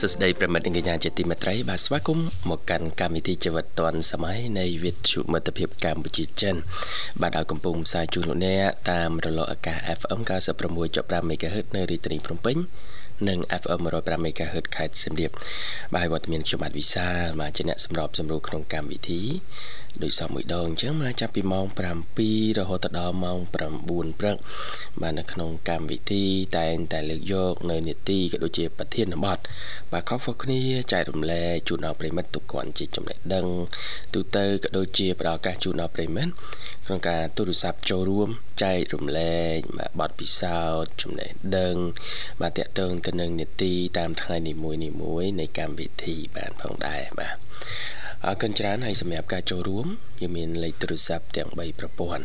សួស្តីប្រិមិត្តនិងកញ្ញាជាទីមេត្រីបាទស្វាគមន៍មកកាន់កម្មវិធីជីវិតឌွန်សម័យនៃវិទ្យុមិត្តភាពកម្ពុជាចិនបាទដោយកំពុងផ្សាយជូនលោកអ្នកតាមរលកអាកាស FM 96.5 MHz នៅរាជធានីភ្នំពេញ និង FM 105 MHz ខេត្តសៀមរាបបាទវត្តមានខ្ញុំបាទវិសាលមកជាអ្នកសម្របសម្រួលក្នុងកម្មវិធីដូចសមមួយដងអញ្ចឹងមកចាប់ពីម៉ោង7រហូតដល់ម៉ោង9ព្រឹកបាទនៅក្នុងកម្មវិធីតែងតែលើកយកនៅនីតិក៏ដូចជាប្រធានបទបាទខុសៗគ្នាចែករំលែកជូនដល់ប្រិមិត្តទុកគាត់ជាចំណេះដឹងទូទៅក៏ដូចជាផ្ដល់ឱកាសជូនដល់ប្រិមិត្ត ក្នុងការទូរស័ព្ទចូលរួមចែករំលែកបទពិសោធន៍ចំណេះដឹង បាទតកតងទៅនឹងនីតិតាមថ្ងៃនីមួយៗនៃកម្មវិធីបានផងដែរបាទអរគុណច្រើនហើយសម្រាប់ការចូលរួមយើងមានលេខទូរស័ព្ទទាំង3ប្រព័ន្ធ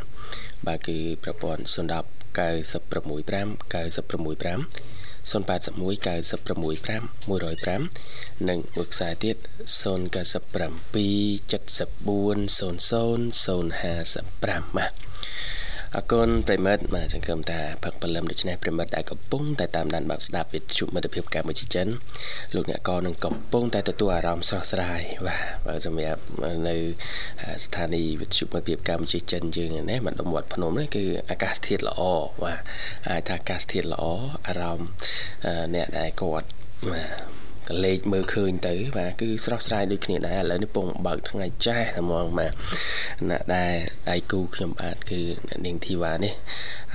បាទគឺប្រព័ន្ធ010 965 965 081 965 105និងមួយខ្សែទៀត097 74 00 055បាទ អរគុណប្រិមិត្តបាទសង្ឃឹមថាផឹកព្រលឹមដូច្នេះប្រិមិត្តដែលកំពុងតែតាមដានបាក់ស្ដាប់វិទ្យុមិត្តភាពកម្ពុជាចិនលោកអ្នកក៏នឹងកំពុងតែទទួលអារម្មណ៍ស្រស់ស្រាយបាទបើសម្រាប់នៅស្ថានីយ៍វិទ្យុមិត្តភាពកម្ពុជាចិនយើងនេះមកដុំវត្តភ្នំនេះគឺអាកាសធាតុល្អបាទអាចថាអាកាសធាតុល្អអារម្មណ៍អ្នកដែលគាត់បាទ កលេចមើលឃើញទៅបាទគឺស្រស់ស្រាយដូចគ្នាដែរឥឡូវនេះពងបើកថ្ងៃចាស់តែហ្មងបាទណាដែលដៃគូខ្ញុំបាទគឺនាងធីវ៉ានេះ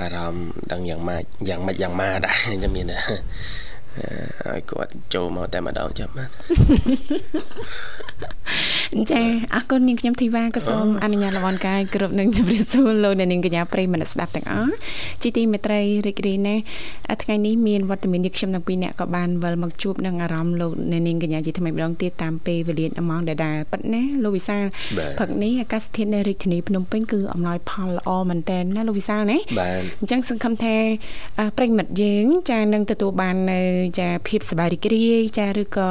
អារម្មណ៍ដឹងយ៉ាងម៉េចយ៉ាងម៉េចយ៉ាងម៉ាដែរខ្ញុំមានឲ្យគាត់ចូលមកតែម្ដងចាំបាទ ចាអរគុណនាងខ្ញុំធីវ៉ាក៏សូមអនុញ្ញាតលំអរកាយគ្រប់នឹងជម្រាបសួរលោកអ្នកនាងកញ្ញាប្រិយមិត្តស្ដាប់ទាំងអស់ជាទីមេត្រីរីករាយណាស់ថ្ងៃនេះមានវត្តមានយើងខ្ញុំទាំងពីរអ្នកក៏បានវិលមកជួបនឹងអារម្មណ៍លោកអ្នកនាងកញ្ញាជាថ្មីម្ដងទៀតតាមពេលវេលាម៉ោងដដែលប៉ិតណាលោកវិសាលព្រឹកនេះអាកាសធាតុនៅរាជធានីភ្នំពេញគឺអំណោយផលល្អមែនតើណាលោកវិសាលណាអញ្ចឹងសង្ឃឹមថាប្រិយមិត្តយើងចានឹងទទួលបាននៅចាភាពសប្បាយរីករាយចាឬក៏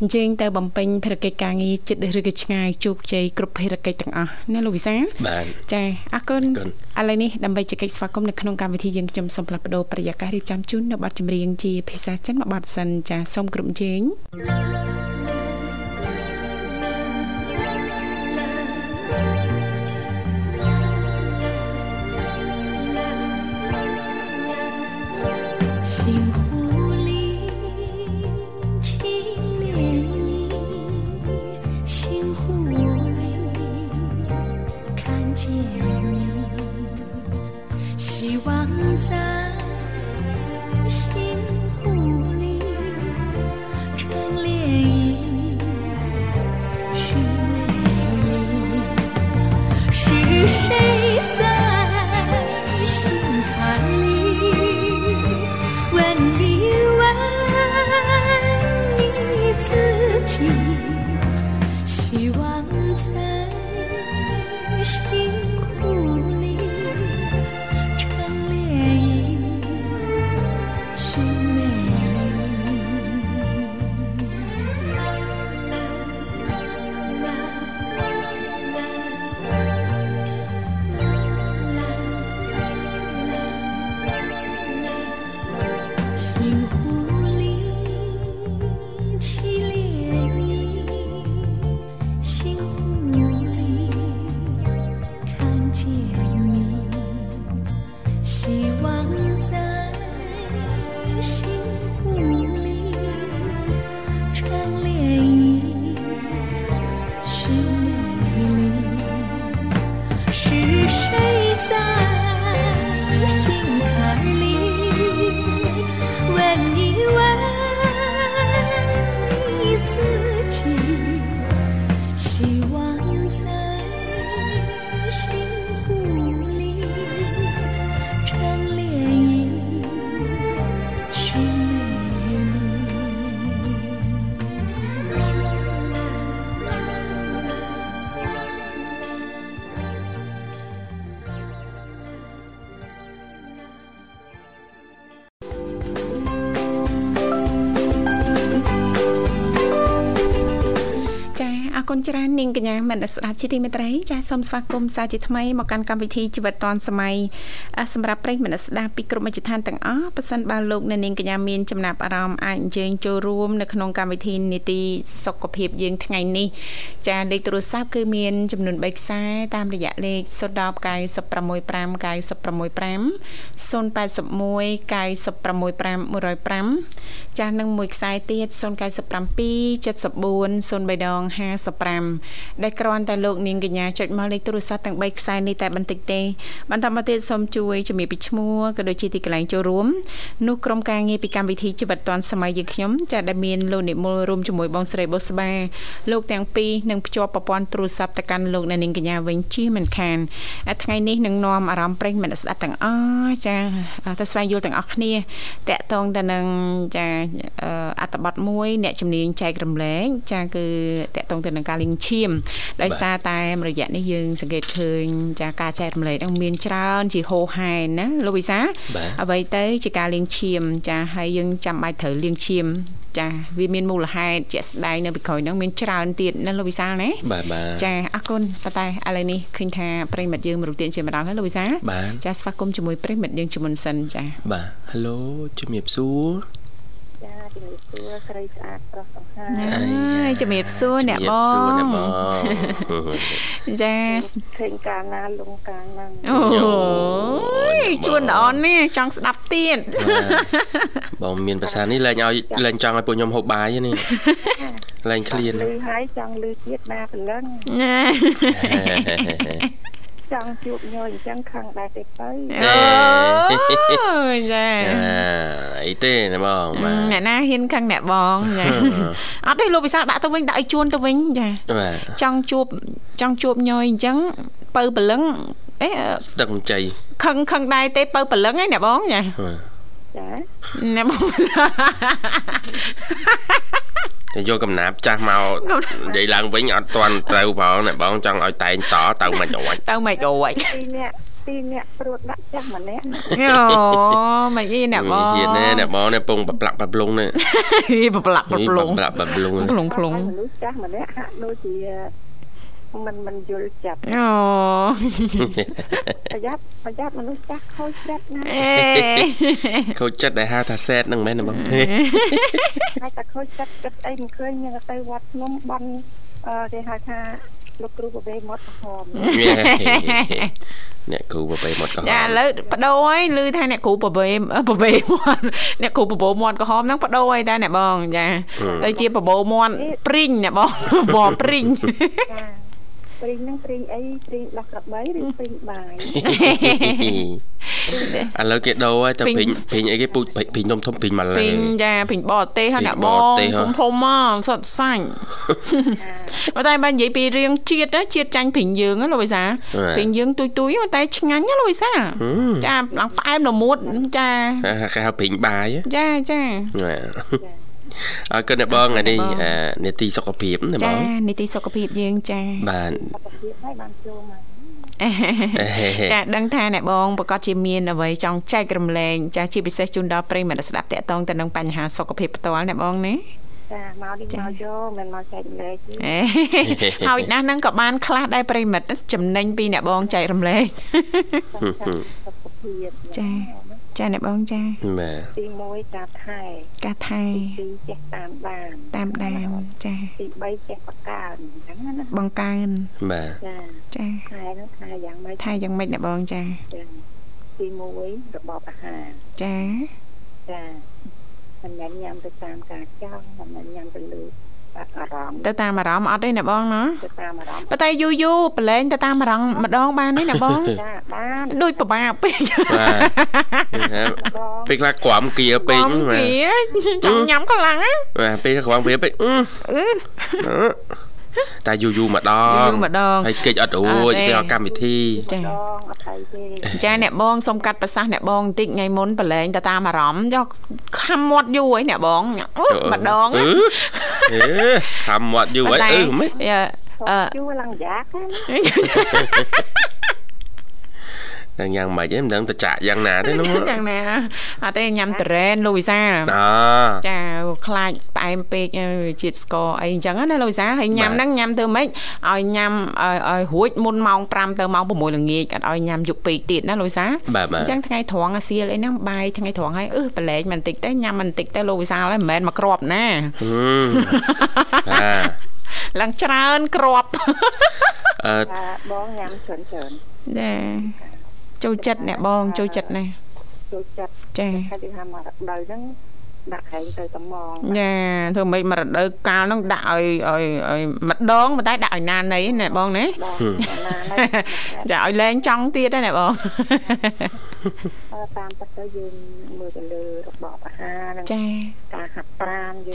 អញ្ជើញទៅបំពេញភារកិច្ចការងារចិត្តឬក៏ឆ្ងាយជោគជ័យគ្រប់ភារកិច្ចទាំងអស់ណាលោកវិសាបាទចាអរគុណឥឡូវនេះដើម្បីជែកស្វាគមន៍នៅក្នុងកម្មវិធីយើងខ្ញុំសូមផ្លាស់ប្ដូរប្រយាកររៀបចំជូននៅប័ណ្ណចម្រៀងជាភាសាចិនមួយប័ណ្ណសិនចាសូមគ្រប់ជេងគុ 在心湖里成涟漪，是谁在心坎里问一问你自己，希望在心。 ណច្រើននាងកញ្ញាមនស្ដាប់ជាទីមេត្រីចាសសូមស្វាគមន៍សាជាថ្មីមកកាន់កម្មវិធីជីវិតឌွန်សម័យសម្រាប់ប្រិយមនស្ដាប់ពីគ្រប់មជ្ឈដ្ឋានទាំងអស់ប៉ះសិនបើលោកអ្នកនាងកញ្ញាមានចំណាប់អារម្មណ៍អាចអញ្ជើញចូលរួមនៅក្នុងកម្មវិធីនីតិសុខភាពយើងថ្ងៃនេះចាលេខទូរស័ព្ទគឺមានចំនួន3ខ្សែតាមរយៈលេខ010 965 965 081 965 105ចាស់និងមួយខ្សែទៀត097 74 03ដង55ដែលគ្រាន់តែលោកនាងកញ្ញាចុចមកលេខទូរស័ព្ទទាំង3ខ្សែនេះតែបន្តិចទេបន្តមកទៀតសូមជួយជំរាបពីឈ្មោះក៏ដូចជាទីកន្លែងចូលរួមនោះក្រុមការងារពីកម្មវិធីជីវិតឌွန်សម័យយើងខ្ញុំចាដែលមានលោកនិមលរួមជាមួយបងស្រីបុស្បាលោកទាំងពីរនឹងភ្ជាប់ប្រព័ន្ធទូរស័ព្ទទៅកាន់លោកនាងកញ្ញាវិញជាមិនខានថ្ងៃនេះនឹងនាំអារម្មណ៍ប្រិញ្ញមិត្តស្ដាប់ទាំងអស់ចាទៅស្វែងយល់ទាំងអស់គ្នាតកតងទៅនឹងចាអត្តបទមួយ អ្នកជំនាញចែករំលែកចាគឺតកតងទៅនឹងការលេងឈាមដោយសារតែរយៈនេះយើងសង្កេតឃើញចាការចែករំលែកនឹងមានច្រើនជាហូរហែណាលោកវិសាអ្វីទៅជាការលេងឈាមចាហើយយើងចាំបាច់ត្រូវលេងឈាមចាវាមានមូលហេតុជាក់ស្ដែងនៅពីក្រោយហ្នឹងមានច្រើនទៀតណាលោកវិសាលណាបាទបាទចាអរគុណប៉ុន្តែឥឡូវនេះឃើញថាប្រិមិត្តយើងមរុកទានជាម្ដងហើយលោកវិសាលចាស្វាគមន៍ជាមួយប្រិមិត្តយើងជាមុនសិនចាបាទ Halo ជំរាបសួរចា ជំរាបសួរស្រីស្អាតប្រុសសង្ហាអើយជំរាបសួរអ្នកបងជំរាបសួរអ្នកបងចាឃើញកាលណាលងកាលហ្នឹងអូយជួនល្អនេះចង់ស្ដាប់ទៀតបងមានភាសានេះលែងឲ្យលែងចង់ឲ្យពួកខ្ញុំហូបបាយនេះលែងឃ្លានលឺហើយចង់លឺទៀតណាព្រលឹង ចង់ជួបញយអញ្ចឹងខឹងដែរទេទៅអូចាអីទេណាបងអ្នកណាហ៊ានខឹងអ្នកបងចាអត់ទេលោកវិសាលដាក់ទៅវិញដាក់ឲ្យជួនទៅវិញចាចង់ជួបចង់ជួបញយអញ្ចឹងបើព្រលឹងអេស្ទឹកមជ័យខឹងខឹងដែរទេបើព្រលឹងហ្នឹងអ្នកបងចា ចាអ្នកបងតែយកកំណាប់ចាស់មកនិយាយឡើងវិញអត់ទាន់ត្រូវផងអ្នកបងចង់ឲ្យតែងតទៅមិនអួចទៅមិនអួចពីរនាក់ពីរនាក់ព្រួតដាក់ចាស់ម្នាក់អូមិនអីអ្នកបងហ៊ានទេអ្នកបងនេះពងប្រប្លាក់ប្រប្លុងនេះប្រប្លាក់ប្រប្លុងប្រប្លាក់ប្រប្លុងប្រប្លុងប្រប្លុងមនុស្សចាស់ម្នាក់ហាក់ដូចជា មិនមិនយល់ចិត្តអូប្រយ័ត្នប្រយ័ត្នមនុស្សចាស់ខូចចិត្តណាខូចចិត្តដែលហៅថាសែតហ្នឹងមែនទេបងហើយតែខូចចិត្តគិតអីមិនឃើញយើងទៅវត្តភ្នំបន់គេហៅថាលោកគ្រូបបេមាត់ក្រហមអ្នកគ្រូបបេមាត់ក្រហមចាឥឡូវបដូរហើយឮថាអ្នកគ្រូបបេបបេមាត់អ្នកគ្រូបបោមាត់ក្រហមហ្នឹងបដូរហើយតាអ្នកបងចាទៅជាបបោមាត់ព្រីងអ្នកបងបបព្រីងចា ព្រីងហ្នឹងព្រីងអីព្រីងដោះក្របីឬព្រីងបាយឥឡូវគេដូរហើយទៅព្រីងព្រីងអីគេពូជព្រីងធំធំព្រីងម៉ាឡេព្រីងចាព្រីងបរទេសហ្នឹងអ្នកបងធំធំមកសុទ្ធសាច់ប៉ុន្តែបើនិយាយពីរឿងជាតិជាតិចាញ់ព្រីងយើងលោកវិសាព្រីងយើងទុយទុយតែឆ្ងាញ់ណាលោកវិសាចាឡើងផ្អែមល្មួតចាគេហៅព្រីងបាយចាចា អរគុណអ្នកបងនេះនេតិសុខភាពណាបងចានេតិសុខភាពយើងចាបាទសុខភាពហើយបានចូលមកចាដឹងថាអ្នកបងប្រកាសជាមានអ្វីចង់ចែករំលែកចាជាពិសេសជូនដល់ប្រិយមិត្តស្ដាប់តកតងទៅនឹងបញ្ហាសុខភាពផ្ទាល់អ្នកបងណាចាមកនេះមកយកមិនមកចែករំលែកទេហើយណាស់ហ្នឹងក៏បានខ្លះដែរប្រិមិត្តចំណេញពីអ្នកបងចែករំលែកសុខភាពចា ចាអ្នកបងចាបាទទី1ការថែការថែទី2ចេះតាមដានតាមដានចាទី3ចេះបង្កើនអញ្ចឹងណាបង្កើនបាទចាចាថែនោះថែយ៉ាងម៉េចថែយ៉ាងម៉េចអ្នកបងចាទី1របបអាហារចាចាមិនមែនញ៉ាំទៅតាមការចង់មិនមែនញ៉ាំទៅលើ អារម្មណ៍ទៅតាមអារម្មណ៍អត់ទេណាបងណាទៅតាមអារម្មណ៍ប៉ុន្តែយូរយូរប្រឡែងទៅតាមអារម្មណ៍ម្ដងបានទេណាបងចាបានដូចពិបាកពេកបាទពេលខ្លះក្រាំគៀពេកគៀចង់ញ៉ាំខ្លាំងណាបាទពេលក្រាំគៀពេកអឺ តែយូរយូរម្ដងយូរម្ដងហើយកិច្ចអត់រួចទៅកម្មវិធីចាអត់ហើយទេចាអ្នកបងសុំកាត់ប្រសាសន៍អ្នកបងបន្តិចថ្ងៃមុនប្រឡែងទៅតាមអារម្មណ៍យកខំមាត់យូរហើយអ្នកបងអូម្ដងអឺខំមាត់យូរហើយអឺមិនអឺយូរឡើងយ៉ាក នឹងយ៉ាងម៉េចឯងមិនដឹងទៅចាក់យ៉ាងណាទេនោះយ៉ាងណាអត់ទេញ៉ាំតរ៉ែនលូវីសាអូចាខ្លាចផ្អែមពេកជាតិស្ករអីអញ្ចឹងណាលូវីសាហើយញ៉ាំហ្នឹងញ៉ាំធ្វើម៉េចឲ្យញ៉ាំឲ្យរួចមុនម៉ោង5ទៅម៉ោង6ល្ងាចអត់ឲ្យញ៉ាំយប់ពេកទៀតណាលូវីសាអញ្ចឹងថ្ងៃត្រង់អាសៀលអីហ្នឹងបាយថ្ងៃត្រង់ហើយអឺប្រឡែកមិនតិចទេញ៉ាំមិនតិចទេលូវីសាហើយមិនមែនមកក្របណាឡើងច្រើនក្របអឺបងញ៉ាំច្រើនច្រើនចា ចូលចិត្តអ្នកបងចូលចិត្តណាចូលចិត្តចាហើយគេថាមករដូវហ្នឹងដាក់ហែងទៅត្មងចាធ្វើម៉េចមករដូវកាលហ្នឹងដាក់ឲ្យឲ្យឲ្យម្ដងប៉ុន្តែដាក់ឲ្យណាណីណាបងណាចាឲ្យលែងចង់ទៀតណាបងតាមពិតទៅយើងមើលទៅលើរបបអាហារចាការហាត់ប្រាណយើង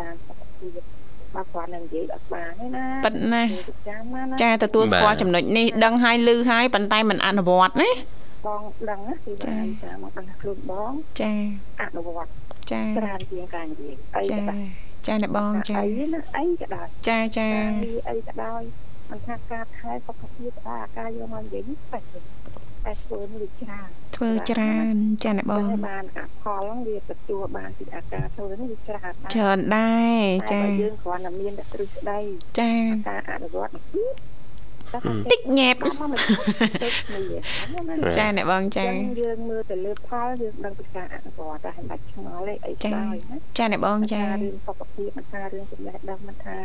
តាមសុខភាព បើគាត់នឹងនិយាយអត់បានទេណាប៉ិតណាចាទទួលស្គាល់ចំណុចនេះដឹងហើយឮហើយប៉ុន្តែមិនអនុវត្តណាបងដឹងណាគឺចាចាមកដឹងខ្លួនបងចាអនុវត្តចាច្រើនជាងការនិយាយអីក៏ដោយចាអ្នកបងចាអីណាអីក៏ដោយចាចាអីក៏ដោយមិនថាការថែសុខភាពក៏ដោយអាការយកមកនិយាយនេះបែបតែធ្វើនេះវាច្រើន ធ្វើច្រើនចាអ្នកបងបានអាផលហ្នឹងវាទទួលបានពីអាការធ្វើនេះវាច្រើនច្រើនដែរចាយើងគ្រាន់តែមានតែទ្រឹស្ដីចាការអនុវត្តតិចញ៉ែបចាអ្នកបងចាយើងមើលទៅលើផលយើងដឹងពីការអនុវត្តតែមិនបាច់ឆ្ងល់ទេអីចាចាអ្នកបងចារឿងសុខភាពមិនថារឿងចំណេះដឹងមិនថា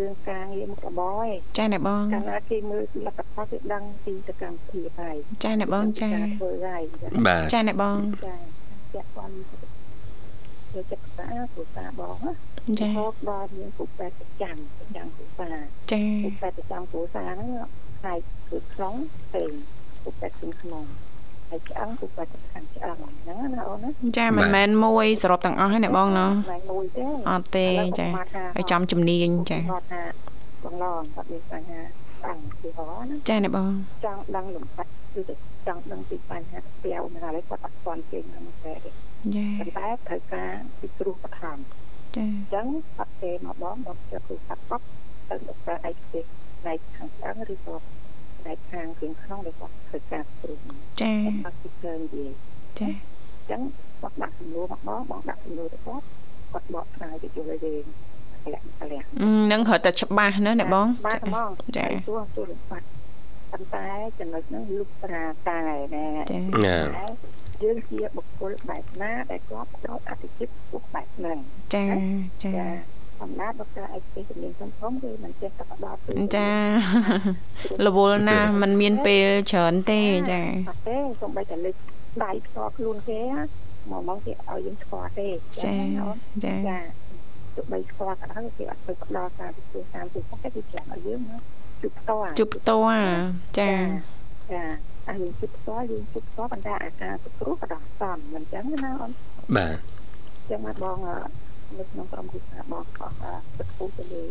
រឿងការងារមុខរបរឯងចាអ្នកបងកាលណាគេមើលលទ្ធផលគេដឹងពីសកម្មភាពហើយចាអ្នកបងចាធ្វើហើយបាទចាអ្នកបងចាចាក់គាត់ចូលចិត្តភាសាភាសាបងណាចាហូតដល់មានពុកពេទ្យប្រចាំប្រចាំភាសាចាពុកពេទ្យប្រចាំភាសាហ្នឹងផ្នែកគឺក្នុងពេងពុកពេទ្យក្នុង ហើយឆ្អឹងពុកពេទ្យខាងឆ្អឹងហ្នឹងណាអូនណាចាមិនមែនមួយសរុបទាំងអស់ទេណាបងណាមិនមួយទេអត់ទេចាហើយចំជំនាញចាគាត់ថាបងឡងគាត់មានបញ្ហាអង្គពីហោណាចាណាបងចង់ដឹងលំបាត់គឺចង់ដឹងពីបញ្ហាស្ពាវណាហើយគាត់អត់ស្គាល់ចេញមកទេចាប៉ុន្តែត្រូវការពីគ្រូបឋមចាអញ្ចឹងអត់ទេមកបងបងចុះគ្រូសាត់បទៅដល់ឯកទេសផ្នែកខាងឆ្អឹងឬក៏ ផ្នែកខាងគ្រឿងក្នុងដែលគាត់ធ្វើការគ្រូចាអត់ពីកើនិយាយចាអញ្ចឹងគាត់ដាក់សំណួរមកបងបងដាក់សំណួរទៅគាត់គាត់បកស្រាយទៅជួយយើងលាក់លាក់នឹងរត់តែច្បាស់ណាអ្នកបងបាទបងចាទួទួលំបាត់ប៉ុន្តែចំណុចហ្នឹងលុបត្រាតែណែចាយើងជាបុគ្គលបែបណាដែលគាត់ផ្ដោតអតិថិពួកបែបហ្នឹងចាចា អំណាចដុកទ័រឯកទេសជំនាញធំធំគឺមិនចេះតែផ្ដោតចារវល់ណាมันមានពេលច្រើនទេចាអត់ទេសូម្បីតែលេខដៃផ្ទាល់ខ្លួនគេមកមកគេឲ្យយើងស្គាល់ទេចាចាចាទោះបីស្គាល់ក៏ដោយគេអត់ទៅផ្ដល់ការទទួលតាមទូទៅគេគេចាំឲ្យយើងមកជួបផ្ទាល់ជួបផ្ទាល់ចាចាអាយើងជួបផ្ទាល់យើងជួបផ្ទាល់ប៉ុន្តែអាការពិគ្រោះក៏ដល់សំមិនចឹងណាអូនបាទចឹងមកបង នៅក្នុងក្រុមគូសាបងក៏ពិតគូទៅលើ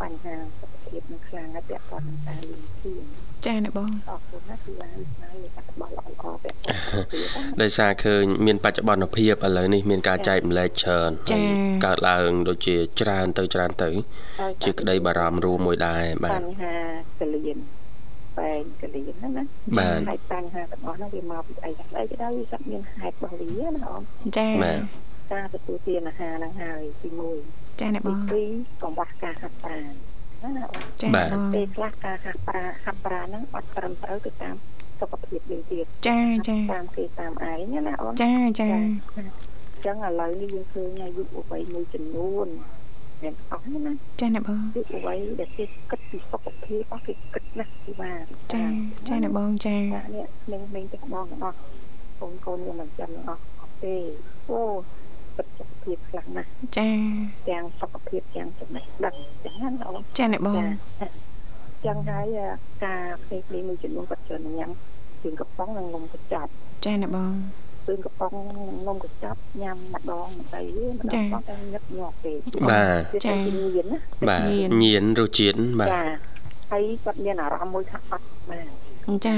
បញ្ហាសុខភាពនឹងខ្លាំងហើយពាក់ព័ន្ធនឹងការលៀងធៀងចាអ្នកបងអរគុណណាគឺបានស្នាលើកាត់បោះល្អល្អពាក់ព័ន្ធដោយសារឃើញមានបច្ចុប្បន្នភាពឥឡូវនេះមានការចែកម្លែកច្រើនកើតឡើងដូចជាច្រើនទៅច្រើនទៅ ជាក្តីបារម្ភរួមមួយដែរបាទបញ្ហាកលៀនបែងកលៀនហ្នឹងណាបាទហើយបញ្ហាទាំងអស់ហ្នឹងវាមកពីអីស្អីក៏ដោយវាគាត់មានហេតុរបស់វាណាអូនចាបាទ ការទទួលទានអាហារហ្នឹងហើយទី1ចាអ្នកបងទី2កង្វះការហាត់ប្រាណណាអូនចាពេលខ្លះការហាត់ប្រាហាត់ប្រាហ្នឹងអត់ត្រឹមត្រូវទៅតាមសុខភាពយើងទៀតចាចាតាមគេតាមឯងណាអូនចាចាអញ្ចឹងឥឡូវនេះយើងឃើញអាយុវ័យមួយចំនួនអ្នកអស់ណាចាអ្នកបងយុវវ័យដែលគេគិតពីសុខភាពអស់គេគិតណាស់ពីបានចាចាអ្នកបងចានេះក្មេងៗទាំងបងទាំងអស់កូនកូនយើងមិនចាំទាំងអស់អត់ទេអូ ពិតសុខភាពខ្លាំងណាស់ចាទាំងសុខភាពទាំងចំណេះដឹងចឹងណាអូនចាអ្នកបងចឹងហើយការផ្សេងៗមួយចំនួនគាត់ច្រើនញ៉ាំជើងកំប៉ុងនិងនំកញ្ចប់ចាអ្នកបងជើងកំប៉ុងនិងនំកញ្ចប់ញ៉ាំម្ដងម្ដងម្ដងបងតែញឹកញាប់ពេកបាទចាញៀនណាបាទញៀនរសជាតិបាទចាហើយគាត់មានអារម្មណ៍មួយថាអត់បាទ ចា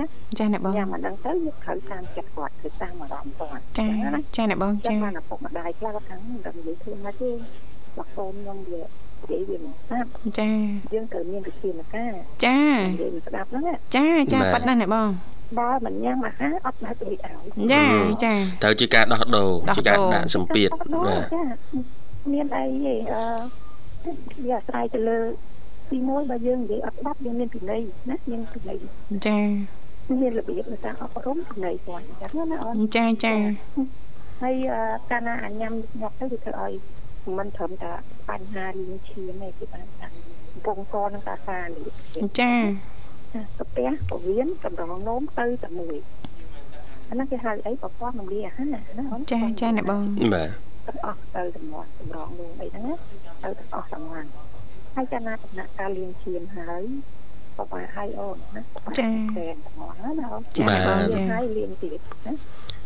ណាចាអ្នកបងញ៉ាំមិនដឹងទៅយកត្រូវតាមចិត្តគាត់គឺតាមអារម្មណ៍គាត់ចាចាអ្នកបងចាបានឪពុកម្ដាយខ្លះគាត់ថាមិនដឹងនិយាយធ្វើម៉េចទេបើកូនខ្ញុំវានិយាយវាមិនស្ដាប់ចាយើងត្រូវមានវិធានការចានិយាយមិនស្ដាប់ហ្នឹងណាចាចាបាទប៉ាត់ណាស់ណែបងបើមិនញ៉ាំអាហារអត់ដាច់ទៅឲ្យចាចាត្រូវជាការដោះដូរដោះជាការដូរដាក់សម្ពាធបាបាទទចាមានអីទេអឺវាអាស្រ័យទៅលើ ទីមួយបើយើងនិយាយអត់ស្ដាប់យើងមានពិន័យណាមានពិន័យចាមានរបៀបនៃការអប់រំពិន័យគាត់អញ្ចឹងណាអូនចាចាហើយអឺកាលណាអាញ៉ាំញាប់ទៅវាធ្វើឲ្យមិនត្រឹមតែបញ្ហាលៀងឈាមទេគឺបានថាកំពងកនឹងតាសានេះចាកាពះពវៀនកម្រងនោមទៅតែមួយអាហ្នឹងគេហៅអីប្រព័ន្ធរំលាយអាហារណាអូនចាចាណែបងបាទទាំងអស់ទៅទាំងមាត់កម្រងនោមអីហ្នឹងណាទៅទាំងអស់ទាំងហ្នឹង ហើយកាលណាដំណាក់កាលលៀងឈាមហើយបបាយហើយអូនណាតែទាំងមាត់ណាអូនចាណែបងលៀងចាហើយលៀងទៀតណា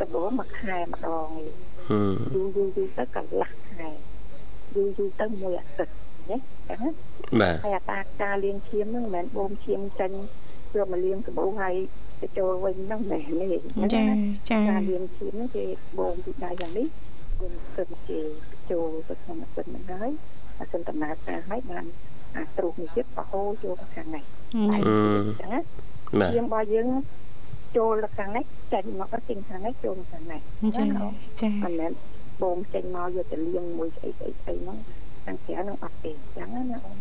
ដំបូងមួយខែម្ដងឯងហឹមយូរយូរយូរទៅកន្លះខែយូរយូរទៅមួយអាទិត្យណាចឹងណាបាទហើយអតាការលាងឈាមហ្នឹងមិនមែនបូមឈាមចេញយកមកលាងសាប៊ូហើយទៅចូលវិញហ្នឹងមិនមែនទេចាចាការលាងឈាមហ្នឹងគេបូមពីដៃយ៉ាងនេះគុំគិតគេចូលទៅក្នុងម៉ាស៊ីនហ្នឹងហើយម៉ា ស៊ីនដំណើរការហើយបានអាទ្រូងនេះទៀតបហូរចូលទៅខាងនេះដៃហឹមចឹងណាបាទឈាមរបស់យើងចូលទៅខាងនេះចេញមកចេញខាងនេះចូលទៅខាងនេះចាចាមិនមែនបងចេញមកយកទៅលៀងមួយស្អីស្អីស្អីហ្នឹងខាងក្រៅហ្នឹងអត់ទេអញ្ចឹងណាអូន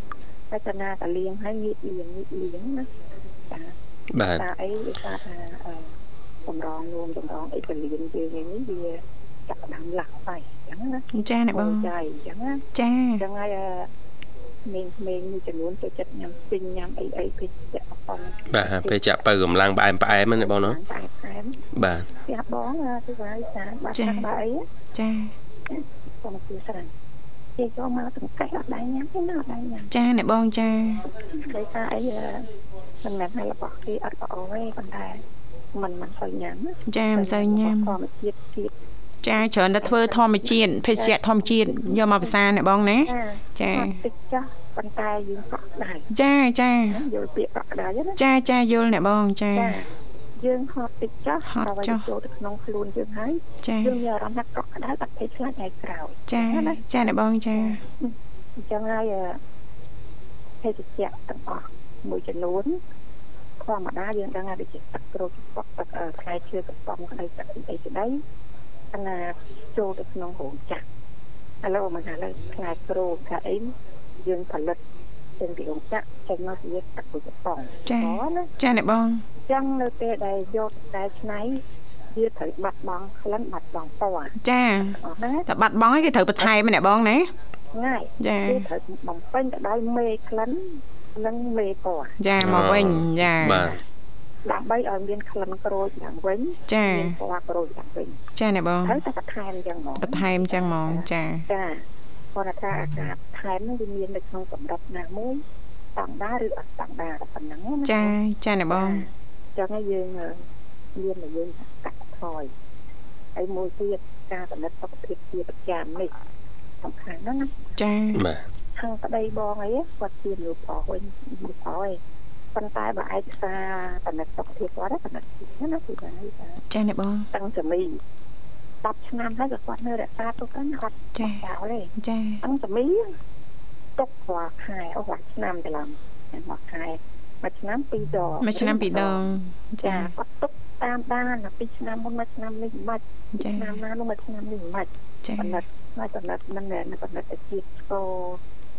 តែតាណាតាលៀងហើយងៀតលៀងងៀតលៀងណាចាបាទតាអីគេថាថាអឺតម្រងនោមតម្រងអីកលៀងយើងឯនេះវាចាប់ផ្ដើមលាក់ទៅអញ្ចឹងណាចាណែបងចៃអញ្ចឹងណាចាអញ្ចឹងហើយអឺមេងមេងមួយចំនួនចូលចិត្តញ៉ាំពេញញ៉ាំអីអីពេញចាក់អប៉ុនបាទពេលចាក់បើកម្លាំងផ្អែមផ្អែមណាបងណាតែតែបាទផ្ទះបងគឺថាចាបាត់ថាបើអីចាសូមអធិស្ឋានគេចូលមកទាំងកែអត់ដៃញ៉ាំទេណាអត់ដៃញ៉ាំចាណែបងចាដោយសារអីមិនមែនថារបស់គេអត់ល្អទេប៉ុន្តែมันមិនសូវញ៉ាំណាចាមិនសូវញ៉ាំធម្មជាតិទៀត ចាច្រើនតែធ្វើធម្មជាតិភេសជ្ជៈធម្មជាតិយកមកផ្សារណែបងណាចាអត់តិចចាស់ប៉ុន្តែយើងកក់ដៃចាចាណាយល់ពាក្យកក់ដៃណាចាចាយល់ណែបងចាចាយើងហត់តិចចាស់ហត់ដល់ចុះចូលទៅក្នុងខ្លួនយើងហើយចាយើងមានអារម្មណ៍ថាកក់ក្ដៅអត់ភ័យខ្លាចថ្ងៃក្រោយចាចាណែបងចាអញ្ចឹងហើយភេសជ្ជៈទាំងអស់មួយចំនួនធម្មតាយើងដឹងថាដូចជាទឹកក្រូចទឹកទឹកផ្លែឈើកំប៉ុងក្តីទឹកអីអីក្តី អាណាចូលទៅក្នុងរោងចក្រឥឡូវមកឥឡូវផ្នែកគ្រូថាអីយើងផលិតចេញពីរោងចក្រចេញមកជាទឹកពុជប៉ុងចាចាអ្នកបងចឹងនៅពេលដែលយកតែឆ្នៃវាត្រូវបាត់បង់ក្លិនបាត់បង់ពណ៌ចាតែបាត់បង់ឯងគេត្រូវបន្ថែមអ្នកបងណាងាយចាគេត្រូវបំពេញទៅដោយមេក្លិននិងមេពណ៌ចាមកវិញចាបាទ ដើម្បីឲ្យមានក្លិនក្រូចឡើងវិញចាមានពណ៌ក្រូចឡើងវិញចាណែបងត្រូវតែបន្ថែមអញ្ចឹងហ្មងបន្ថែមចឹងហ្មងចាចាគាត់ថាអាការបន្ថែមនោះវាមាននៅក្នុងកម្រិតណាមួយស្តង់ដាឬអត់ស្តង់ដាប៉ុណ្ណឹងណាចាចាណែបងអញ្ចឹងហើយយើងមានតែយើងកាត់ថយហើយមួយទៀតការកំណត់សុខភាពជាប្រចាំនេះសំខាន់ណាស់ណាចាបាទខាងប្តីបងអីគាត់ជាមនុស្សប្រុសវិញមនុស្សប្រុសឯង ប៉ុន្តែបើឯកសារតំណែងសុខភាពគាត់តំណែងណាណាគឺថាចាណែបងតាំងសមី10ឆ្នាំហើយក៏គាត់នៅរក្សាទុកហ្នឹងអត់ចាចោលទេចាតាំងសមីទុករាល់ខែអូរាល់ឆ្នាំទៅឡើងរាល់ខែមួយឆ្នាំពីរដងមួយឆ្នាំពីរដងចាចាគាត់ទុកតាមដានពីឆ្នាំមុនមួយឆ្នាំនេះមិនបាច់ចាឆ្នាំណានោះមួយឆ្នាំនេះមិនបាច់ចាបណ្ឌិតហើយបណ្ឌិតមិនមែនបណ្ឌិតតែជាតិស្គរ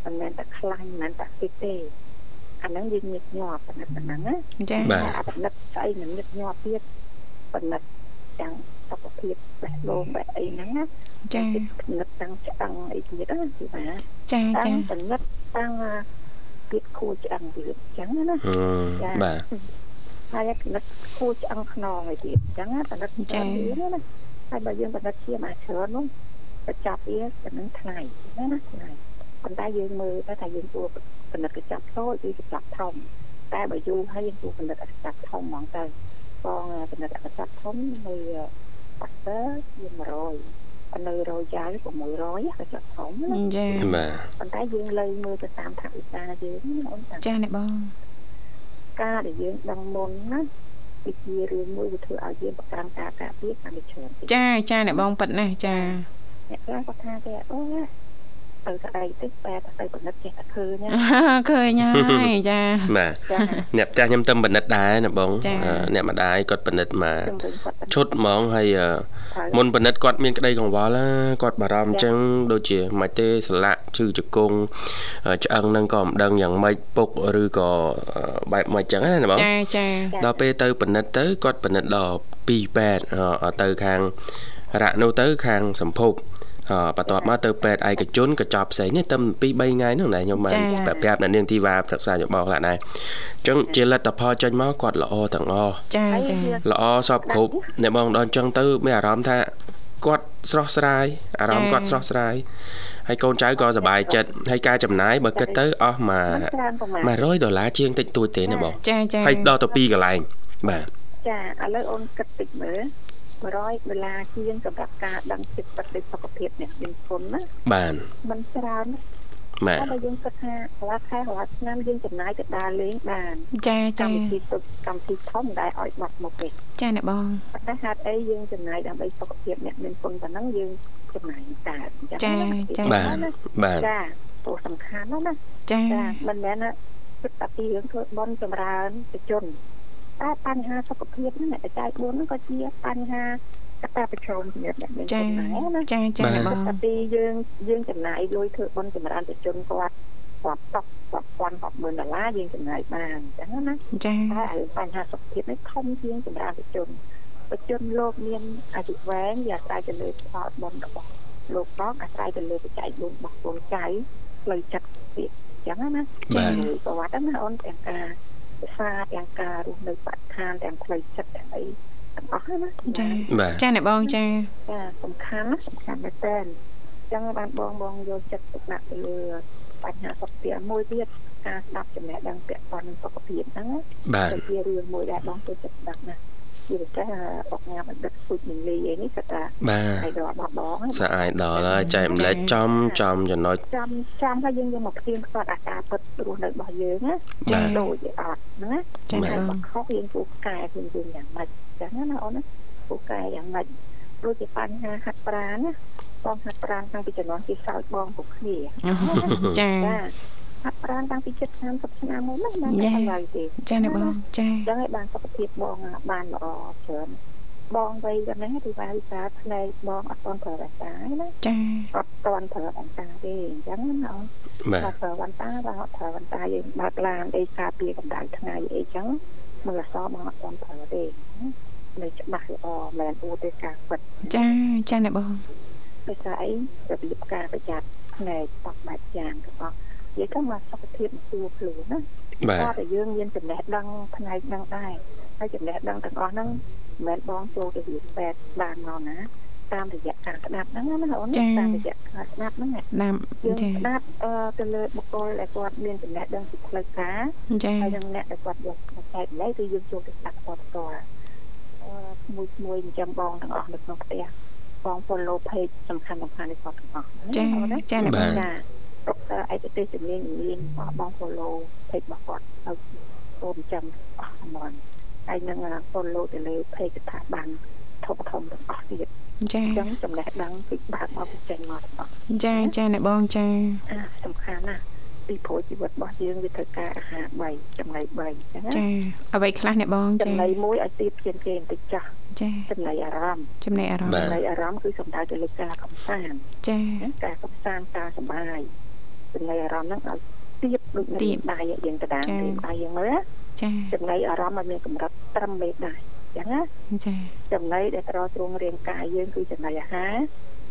មិនមែនតែខ្លាញ់មិនមែនតែទីទេ អាហ្នឹងយើងញឹកញាប់បណ្ឌិតហ្នឹងណាចាបាទអាបណ្ឌិតស្អីមិនញឹកញាប់ទៀតបណ្ឌិតទាំងសុខភាពបេះដូងបេះអីហ្នឹងណាចាបណ្ឌិតទាំងឆ្អឹងអីទៀតណាគឺថាចាតាំចាងបណ្ឌិតតាំងទៀតខួរឆ្អឹងទៀតអញ្ចឹងណាហឹមបាទហើយបណ្ឌិតខួរឆ្អឹងខ្នងអីទៀតអញ្ចឹងណាបណ្ឌិតច្រើនទៀតណាហើយបើយើងបណ្ឌិតជាមកច្រើននោះបញ្ចប់វាចំណឹងថ្ងៃណាណាថ្ងៃប៉ុន្តែយើងមើលតែថាយើងគួរ បណ្ឌិតកញ្ចប់តូចឬកញ្ចប់ធំតែបើយូរហើយយើងគួរបណ្ឌិតកញ្ចប់ធំហ្មងទៅបងបណ្ឌិតកញ្ចប់ធំនៅប៉ាស្ទ័រជា100នៅរយយ៉ាវ600កញ្ចប់ធំណាចាបាទប៉ុន្តែយើងលើមើលទៅតាមថវិកាយើងណាអូនតាមចាណែបងការដែលយើងដឹងមុនណាវាជារឿងមួយវាធ្វើឲ្យយើងប្រកាន់ការការពារកាន់តែច្រើនទៀតចាចាណែបងប៉ិតណាស់ចាអ្នកខ្លះគាត់ថាគេអូ ទៅស្ដីទេបែរទៅពិនិត្យចេះតែឃើញណាឃើញហើយចាបាទចាអ្នកផ្ទះខ្ញុំទៅពិនិត្យដែរណាបងចា៎អឺអ្នកម្ដាយគាត់ពិនិត្យមកជំរុញគាត់ទៅឈុតហ្មងហើយអឺត្រូវមុនពិនិត្យគាត់មានក្តីកង្វល់ណាគាត់បារម្ភអញ្ចឹងដូចជាមិនទេស្លាក់ឈឺជង្គង់អឺឆ្អឹងហ្នឹងក៏មិនដឹងយ៉ាងម៉េចពុកឬក៏អឺបែបម៉េចអញ្ចឹងណាណាបងចាចាដល់ពេលទៅពិនិត្យទៅគាត់ពិនិត្យដល់2ពេទ្យអឺទៅខាងរៈនោះទៅខាងសម្ភពអឺ បន្ទាប់មកទៅពេទ្យឯកជនកញ្ចប់ផ្សេងនេះតែ2 3ថ្ងៃហ្នឹងណាខ្ញុំបានប្រាប់អ្នកនាងធីវ៉ាប្រឹក្សាយោបល់ខ្លះដែរអញ្ចឹងជាលទ្ធផលចេញមកគាត់ល្អទាំងអស់ចាហើយចាវាល្អសពគ្រប់អ្នកបងដល់អញ្ចឹងទៅមានអារម្មណ៍ថាគាត់ស្រស់ស្រាយអារម្មណ៍គាត់ស្រស់ស្រាយហើយកូនចៅក៏សប្បាយចិត្តហើយការចំណាយបើគិតទៅអស់មកមិនច្រើនប្រហែល100ដុល្លារជាងតិចតួចទេណាបងចាចាហើយដល់ទៅពីរកន្លែងបាទចាឥឡូវអូនគិតតិចមើល 100ដុល្លារជាងសម្រាប់ការដឹងចិត្តពិតនៃសុខភាពអ្នកមានគុណណាបានមិនច្រើនណាបាទតែបើយើងគិតថារាល់ខែរាល់ឆ្នាំយើងចំណាយទៅដើរលេងបានចាចាកម្មវិធីទុកកម្មវិធីធំដែលឲ្យបាត់មកទេចាអ្នកបងប៉ុន្តែហេតុអីយើងចំណាយដើម្បីសុខភាពអ្នកមានគុណប៉ុណ្ណឹងយើងចំណាយកើតអញ្ចឹងចាណាចាបាទបាទចាព្រោះសំខាន់ណាស់ណាចាចាមិនមែនណាគិតតែពីរឿងធ្វើបន់ចម្រើនទៅជន តែបញ្ហាសុខភាពហ្នឹងអ្នកបច្ច័យ4ហ្នឹងក៏ជាបញ្ហាកត្តាប្រឈមសម្រាប់អ្នកមានចាគុណដែរណាចាចាអ្នកបងតែពីយើងយើងចំណាយលុយធ្វើបន់ចម្រើនទៅជនគាត់គាត់តក់គាត់ពាន់គាត់ម៉ឺនដុល្លារយើងចំណាយបានអញ្ចឹងណាចាតែរឿងបញ្ហាសុខភាពនេះធំជាងចម្រើនទៅជនប្រជនលោកមានអាយុវែងវាអាស្រ័យទៅលើផលបន់របស់លោកផងអាស្រ័យទៅលើបច្ច័យ4របស់កូនចៅផ្លូវចិត្តទៀតអញ្ចឹងណាបាទលើប្រវត្តិហ្នឹងណាអូនទាំងការ ភាសាទាំងការរស់នៅបរិស្ថានទាំងផ្លូវចិត្តទាំងអីទាំងអស់ហ្នឹងណាចាបាទចាអ្នកបងចាចាសំខាន់ណាសំខាន់មែនតើអញ្ចឹងបានបងបងយកចិត្តទុកដាក់ទៅលើបញ្ហាសុខភាពមួយទៀតការស្ដាប់ចំណេះដឹងពាក់ព័ន្ធនឹងសុខភាពហ្នឹងណាបាទទៅជារឿងមួយដែលបងចូលចិត្តស្ដាប់ណា ជាពិសេសអុកញ៉ាំបណ្ឌិតពុជនីលីអីនេះគាត់ថាបាទឲ្យដល់របស់បងហ្នឹងស្អាយដល់ហើយចែកម្លែកចំចំចំណុចចាំចាំហើយយើងយកមកផ្ទៀងផ្ទាត់អាការពិតរស់នៅរបស់យើងណាចាបាទដូចជាអត់ណាចាអ្នកតែបងបើខុសយើងគូកែខ្លួនយើងយ៉ាងម៉េចចឹងណាអូនណាគូកែយ៉ាងម៉េចដូចជាបញ្ហាហាត់ប្រាណណាបងហាត់ប្រាណតាំងពីជំនាន់គេសោចបងពួកគ្នាចាចា ហាត់ប្រាណតាំងពីចិត្តឆ្នាំ10ឆ្នាំមុនណាបានចាតែឡើយទេចាអ្នកបងចាចឹងហើយបានសុខភាពបងបានល្អច្រើនបងវ័យយ៉ាងហ្នឹងទីវាវិសាផ្នែកបងអត់ទាន់ប្រើរក្សាទេណាចាអត់ទាន់ប្រើអន្តាទេអញ្ចឹងណាអូនបាទបើប្រើវ៉ាន់តាបើអត់ប្រើវ៉ាន់តាយើងបើកឡានអីការពារកម្ដៅថ្ងៃអីចឹងមើលអសបងអត់ទាន់ប្រើទេនៅច្បាស់ល្អមិនមែនអួតទេការពិតចាចាអ្នកបងដោយសារអីរបៀបការប្រយ័ត្នផ្នែកបកបែបយ៉ាងទាំងអស់ និយាយទៅមកសុខភាពសួរខ្លួនណាបាទគាត់តែយើងមានចំណេះដឹងផ្នែកហ្នឹងដែរហើយចំណេះដឹងទាំងអស់ហ្នឹងមិនមែនបងចូលទៅរៀនពេទ្យបានមកណាតាមរយៈការស្ដាប់ហ្នឹងណាអូនណាតាមរយៈការស្ដាប់ហ្នឹងណាស្ដាប់យើងចាស្ដាប់អឺទៅលើបុគ្គលដែលគាត់មានចំណេះដឹងពីផ្លូវការចាហើយនឹងអ្នកដែលគាត់យកមកចែកម្លែកគឺយើងចូលទៅស្ដាប់គាត់ផ្ទាល់អឺមួយមួយអញ្ចឹងបងទាំងអស់នៅក្នុងផ្ទះបង follow page សំខាន់សំខាន់នៃគាត់ទាំងអស់ចាណាចា អ្នកបងចាទុកឯកទេសជំនាញជំនាញរបស់បង follow page របស់គាត់ឲ្យអូនចាំអស់ហ្មងហើយនឹង follow ទៅលើ page ស្ថាប័នធំធំទាំងអស់ទៀតចាអញ្ចឹងចំណេះដឹងពីបាក់មកពីចេញមកទាំងអស់ចាចាអ្នកបងចាអាសំខាន់ណាស់ពីព្រោះជីវិតរបស់យើងវាត្រូវការអាហារ3ចំណី3អញ្ចឹងណាចាអ្វីខ្លះអ្នកបងចាចំណីមួយឲ្យទៀបជាងគេបន្តិចចាស់ចាចំណីអារម្មណ៍ចំណេះអារម្មបាទណ៍ចំណីអារម្មណ៍គឺសំដៅទៅលើការកំសាន្តចាណាការកំសាន្តការសប្បាយ ចំណីអារម្មណ៍ហ្នឹងឲ្យទៀបដូចនៅដៃយើងកដាលទេដៃយើងមើលណាចាចំណីអារម្មណ៍ឲ្យមានកម្រិតត្រឹមមេដៃអញ្ចឹងណាចាចំណីដែលត្រទ្រង់រាងកាយយើងគឺចំណីអាហារ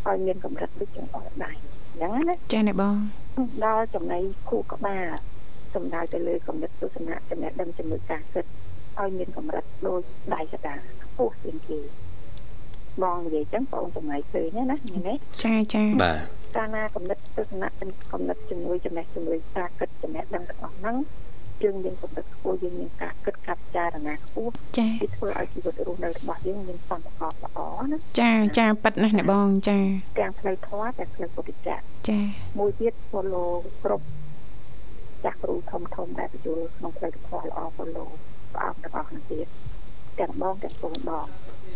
ឲ្យមានកម្រិតដូចចង្អុលដៃអញ្ចឹងណាចាអ្នកបងដល់ចំណីខួរក្បាលសំដៅទៅលើកម្រិតទស្សនៈចំណេះដឹងជំនួយការគិតឲ្យមានកម្រិតដូចដៃកដាខ្ពស់ជាងគេបងនិយាយចឹងបងចំណៃឃើញណានេះនេះចាចាបាទ កាលណាកម្រិតទស្សនៈកម្រិតជំនួយចំណេះជំនួយការគិតចំណេះដឹងទាំងអស់ហ្នឹងយើងមានកម្រិតខ្ពស់យើងមានការគិតការពិចារណាខ្ពស់ចាវាធ្វើឲ្យជីវិតរស់នៅរបស់យើងមានសន្តិភាពល្អណាចាចាប៉ិតណាស់អ្នកបងចាទាំងផ្លូវធម៌ទាំងផ្លូវពុទ្ធចក្រចាមួយទៀត follow គ្រប់ចាស់គ្រូធំធំដែលបញ្ចូលក្នុងផ្លូវធម៌ល្អ follow ព្រះអង្គទាំងអស់ហ្នឹងទៀតទាំងបងទាំងកូនបង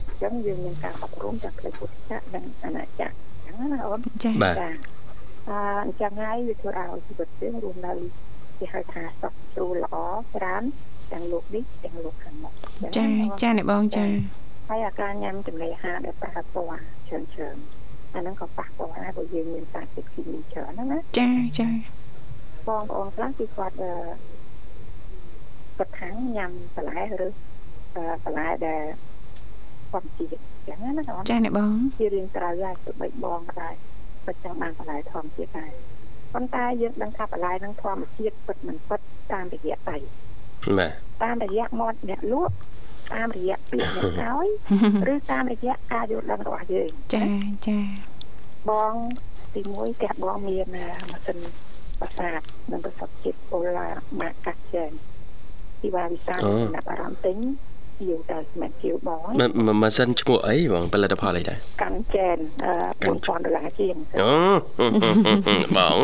អញ្ចឹងយើងមានការអប់រំទាំងផ្លូវពុទ្ធចក្រនិងអនាចក្រអញ្ចឹង ណាអូនចាបាទចាអអញ្ចឹងហើយវាធ្វើឲ្យជីវិតយើងរស់នៅគេហៅថាសុខស្រួលល្អច្រើនទាំងលោកនេះទាំងលោកខាងមុខចាចាអ្នកបងចាហើយអាការញ៉ាំចំណីអាហារដែលប៉ះពាល់ច្រើនច្រើនអាហ្នឹងក៏ប៉ះពាល់ដែរព្រោះយើងមានសារធាតុគីមីច្រើនហ្នឹងណាចាចាបងប្អូនខ្លះគឺគាត់អឺគាត់ខាងញ៉ាំបន្លែឬអឺបន្លែដែលគាត់ជីអញ្ចឹងណាបងចាអ្នកបងជារៀងត្រូវហើយទៅបីបងក៏ដែរគាត់ចង់បានបន្លែធម្មជាតិដែរប៉ុន្តែយើងដឹងថាបន្លែនឹងធម្មជាតិពិតមិនពិតតាមរយៈដៃបាទតាមរយៈមាត់អ្នកលក់តាមរយៈពាក្យអ្នកឲ្យឬតាមរយៈការយល់ដឹងរបស់យើងចាចាបងទី1ផ្ទះបងមានម៉ាស៊ីនប្រសាទនិងប្រសិទ្ធជាតិពូឡាម៉ាកាសជែនទីว่าវិសាលចំណាប់អារម្មណ៍ទិញ ជាវទៅមិនជាវបងម៉ាស៊ីនឈ្មោះអីបងផលិតផលអីដែរកាន់ជែនអឺ4000ដុល្លារជាងអូបង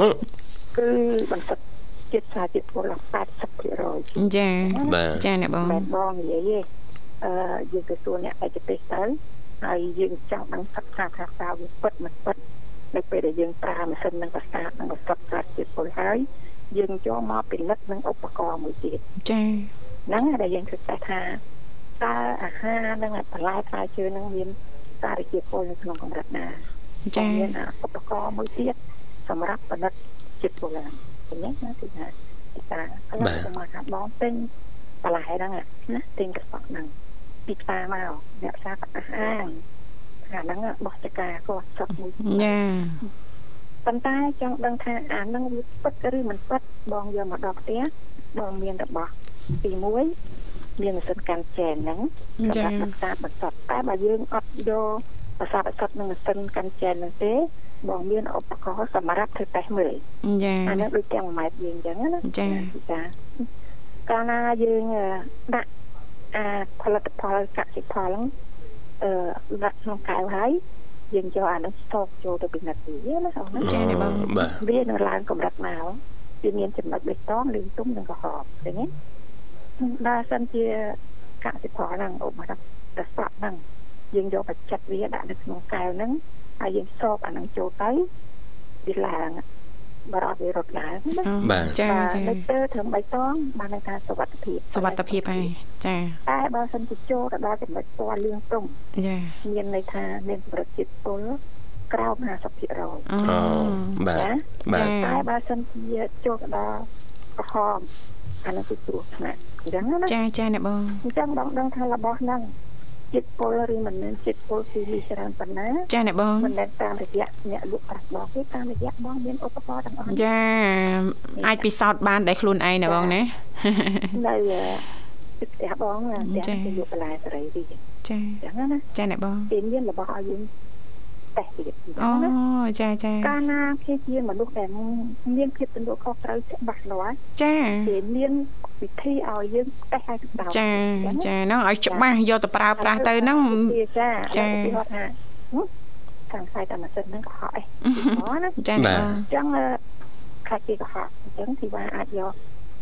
គឺបន្សុទ្ធជាតិសារជាតិពូឡា80%ចាបាទចាអ្នកបងមិនបងនិយាយទេអឺយើងទៅសួរអ្នកឯកទេសទៅហើយយើងចង់ដឹងសិក្សាថាតើវាពិតមិនពិតនៅពេលដែលយើងប្រើម៉ាស៊ីននឹងប្រសាទនឹងប្រសិទ្ធសារជាតិពុលហើយយើងចូលមកពិនិត្យនឹងឧបករណ៍មួយទៀតចាហ្នឹងហើយដែលយើងគិតថា តើអាហារនិងបន្លែផ្លែឈើនឹងមានសារជាតិពុលនៅក្នុងកម្រិតណាចាមានឧបករណ៍មួយទៀតសម្រាប់ផលិតជាតិពុលហ្នឹងអញ្ចឹងណាគឺថាទីតាកន្លងទៅមកថាបងទិញបន្លែហ្នឹងណាទិញកសក់ហ្នឹងពីផ្សារមកអ្នកផ្សារក៏អះអាងថាហ្នឹងបោះចកាគាត់សក់មួយចាប៉ុន្តែចង់ដឹងថាអាហ្នឹងវាពិតឬមិនពិតបងយកមកដល់ផ្ទះបងមានរបស់ទី1 មានម៉ាស៊ីនកាន់ចែនហ្នឹងចាសម្រាប់ប្រសាទបន្សុទ្ធតែបើយើងអត់យកប្រសាទបន្សុទ្ធនឹងម៉ាស៊ីនកាន់ចែនហ្នឹងទេបងមានឧបករណ៍សម្រាប់ធ្វើតេស្តមើលចាអានេះដូចទាំងម៉ែត្រយើងអញ្ចឹងណាចាចាកាលណាយើងដាក់អាផលិតផលកសិផលហ្នឹងអឺដាក់ក្នុងកែវហើយយើងយកអានោះស្តុកចូលទៅពិនិត្យវាណាអូនណាចាអ្នកបងបាទវានឹងឡើងកម្រិតមកវាមានចំណុចបេះតងលឿងទុំនិងក្រហមឃើញទេ ដល់សិនជាកសិផលហ្នឹងឧបមាថាប្រសក់ហ្នឹងយើងយកបច្ចិតវាដាក់នៅក្នុងកែវហ្នឹងហើយយើងសបអាហ្នឹងចូលទៅវាឡើងបរអត់វារត់ឡើងណាបាទចាចានៅពេលធ្វើបៃតងបានន័យថាសុវត្ថិភាពសុវត្ថិភាពហើយចាតែបើសិនជាចូលទៅដល់ចំណុចពណ៌លឿងទុំចាមានន័យថាមានកម្រិតជាតិពុលក្រោម50%អូអូបាទណាបាទតែបើសិនជាចូលទៅដល់ក្រហមអានោះគឺគ្រោះថ្នាក់ អញ្ចឹងណាចាចាអ្នកបងអញ្ចឹងបងដឹងថារបស់ហ្នឹងជាតិពុលឬមិនមែនជាតិពុលគឺមានច្រើនប៉ុណ្ណាចាអ្នកបងមិនមែនតាមរយៈអ្នកលក់ប្រាក់បងទេតាមរយៈបងមានឧបករណ៍ទាំងអស់ចាអាចពិសោធន៍បានដោយខ្លួនឯងណាបងណានៅទឹកផ្ទះបងទាំងគេយកបន្លែសេរីវិញចាអញ្ចឹងណាចាអ្នកបងគេមានរបស់ឲ្យយើង តេស្តទៀតអញ្ចឹអូងណាចាចាកាលណាគេជាមនុស្សដែលមានភាពទទួលខុសត្រូវច្បាស់លាស់ចាគេមានវិធីឲ្យយើងតេស្តឲ្យទៅដល់ចាចាហ្នឹងឲ្យច្បាស់យកទៅប្រើប្រាស់ទៅហ្នឹងចាចាចាគេគាត់ថាខាងខ្សែតែម៉ាស៊ីនហ្នឹងកុហកអីអូណាចាអ្នកបងអញ្ចឹងខាច់គេកុហកអញ្ចឹងទីว่าអាចយក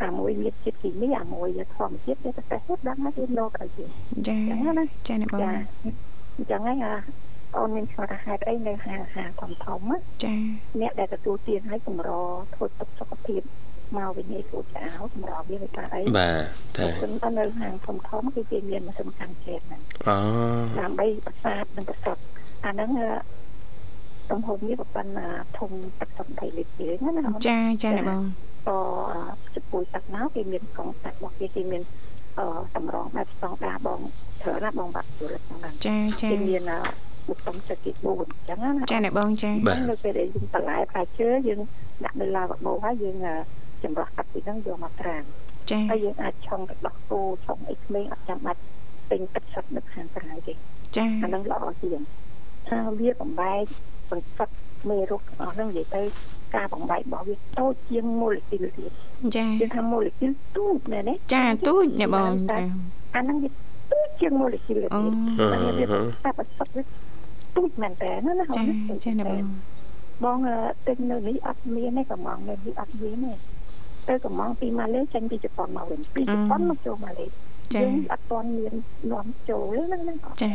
អាមួយមានជាតិគីមីអាមួយធម្មជាតិទៅតេស្តដឹងថាវាលោកឲ្យយើងចាអញ្ចឹងណាចាអ្នកបងចាអញ្ចឹងហើយអា អូនមានឆ្លងថាហេតុអីនៅហាងហាងធំធំណាចាអ្នកដែលទទួលទានឲ្យកម្រធ្វើទឹកសុខភាពមកវិញនេះគួរចោលកម្រវាវាថាអីបាទតែគឺនៅហាងធំធំគឺគេមានម៉ាស៊ីនកាន់ជែកហ្នឹងអូដើម្បីប្រសាទនិងប្រសពអាហ្នឹងទំហំវាប៉ុណ្ណាធំទឹក20លីត្រទេណាចាចាអ្នកបងក៏ចំពោះទឹកមកគេមានកងទឹករបស់គេគេមានអឺតម្រងបែបស្តង់ដារបងច្រើនណាបងបាក់យល់ហ្នឹងចាចាគេមាន បុកតុងចិត្តគេ4អញ្ចឹងណាចាអ្នកបងចាបាទនៅពេលដែលយើងបន្លែផ្លែឈើយើងដាក់នៅឡាវបោហើយយើងចម្រោះទឹកពីហ្នឹងយកមកត្រាំចាហើយយើងអាចឆុងទៅដោះគោឆុងអីក្មេងអត់ចាំបាច់ពេញទឹកសុទ្ធនៅខាងក្រៅទេចាអាហ្នឹងល្អជាងថាវាបំបែកបង្សុទ្ធមេរោគទាំងអស់ហ្នឹងនិយាយទៅការបំបែករបស់វាតូចជាងម៉ូលេគុលទៀតចាគេថាម៉ូលេគុលទូចមែនទេចាទូចអ្នកបងចាអាហ្នឹងវាទូចជាងម៉ូលេគុលអូទៀតហើយវាតែបង្សុទ្ធវា ទូចមែនតើណាណាចាចាអ្នកបងបងទិញនៅនេះអត់មានទេកំងនៅនេះអត់មានទេទៅកំងពីម៉ាឡេចេញពីជប៉ុនមកវិញពីជប៉ុនមកចូលម៉ាឡេចាយើងអត់ទាន់មាននាំចូលទេហ្នឹងហ្នឹងចា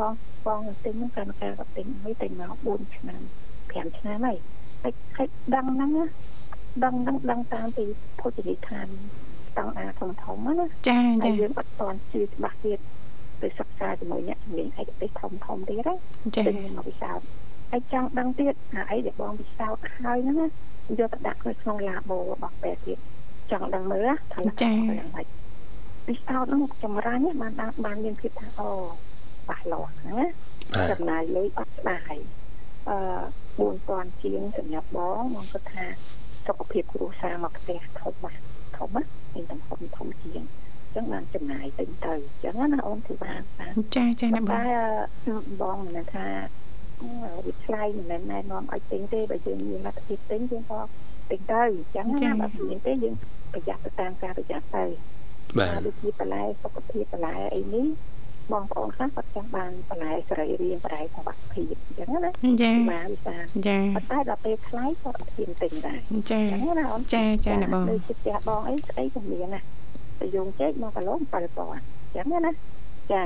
បងបងទិញហ្នឹងកម្មការក៏ទិញហើយទិញមក4ឆ្នាំ5ឆ្នាំហើយហើយហើយដឹងហ្នឹងណាដឹងហ្នឹងដឹងតាមពីភោជនីយដ្ឋានស្តង់ដារធំធំណាចាហើយចាយើងអត់ទាន់ជឿច្បាស់ទៀត ទៅសិក្សាជាមួយអ្នកជំនាញឯកទេសធំធំទៀតណាចាទិញមកពិសោធន៍ហើយចង់ដឹងទៀតអាអីដែលបងពិសោធន៍ហើយហ្នឹងណាយកទៅដាក់នៅក្នុងឡាបូរបស់ពេទ្យទៀតចង់ដឹងមើលណាថាយ៉ាងម៉េចពិសោធន៍ហ្នឹងចម្រាញ់ណាបានបានបានមានភាពថាអូបាស់លាស់ណាបាទចំណាយលុយអត់ស្ដាយអឺ4000ជាងសម្រាប់បងបងគិតថាសុខភាពគ្រួសារមកផ្ទះធំណាស់ធំណាស់មានទំហំធំជាងអញ្ចឹងបានចំណាយទៅទៅអញ្ចឹងណាអូនគឺបានបានចាចាអ្នកបងតែបងមិនមែនថាអឺវាថ្លៃមិនមែនណែនាំឲ្យទិញទេបើយើងមានលទ្ធភាពទិញយើងក៏ទិញទៅអញ្ចឹងណាបើមិនមានទេយើងប្រយ័ត្នទៅតាមការប្រយ័ត្នទៅបាទដូចជាបន្លែសុខភាពបន្លែអីនេះបងប្អូនខ្លះគាត់ចង់បានបន្លែសរីរាង្គបន្លែសុខភាពអញ្ចឹងណាចាបាទវិសាលចាប៉ុន្តែដល់ពេលថ្លៃគាត់អត់ហ៊ានទិញដែរចាអញ្ចឹងណាអូនចាចាអ្នកបងដូចជាផ្ទះបងអីស្អីក៏មានណា តែយងចេកមកគីឡូ7000អញ្ចឹងណាចា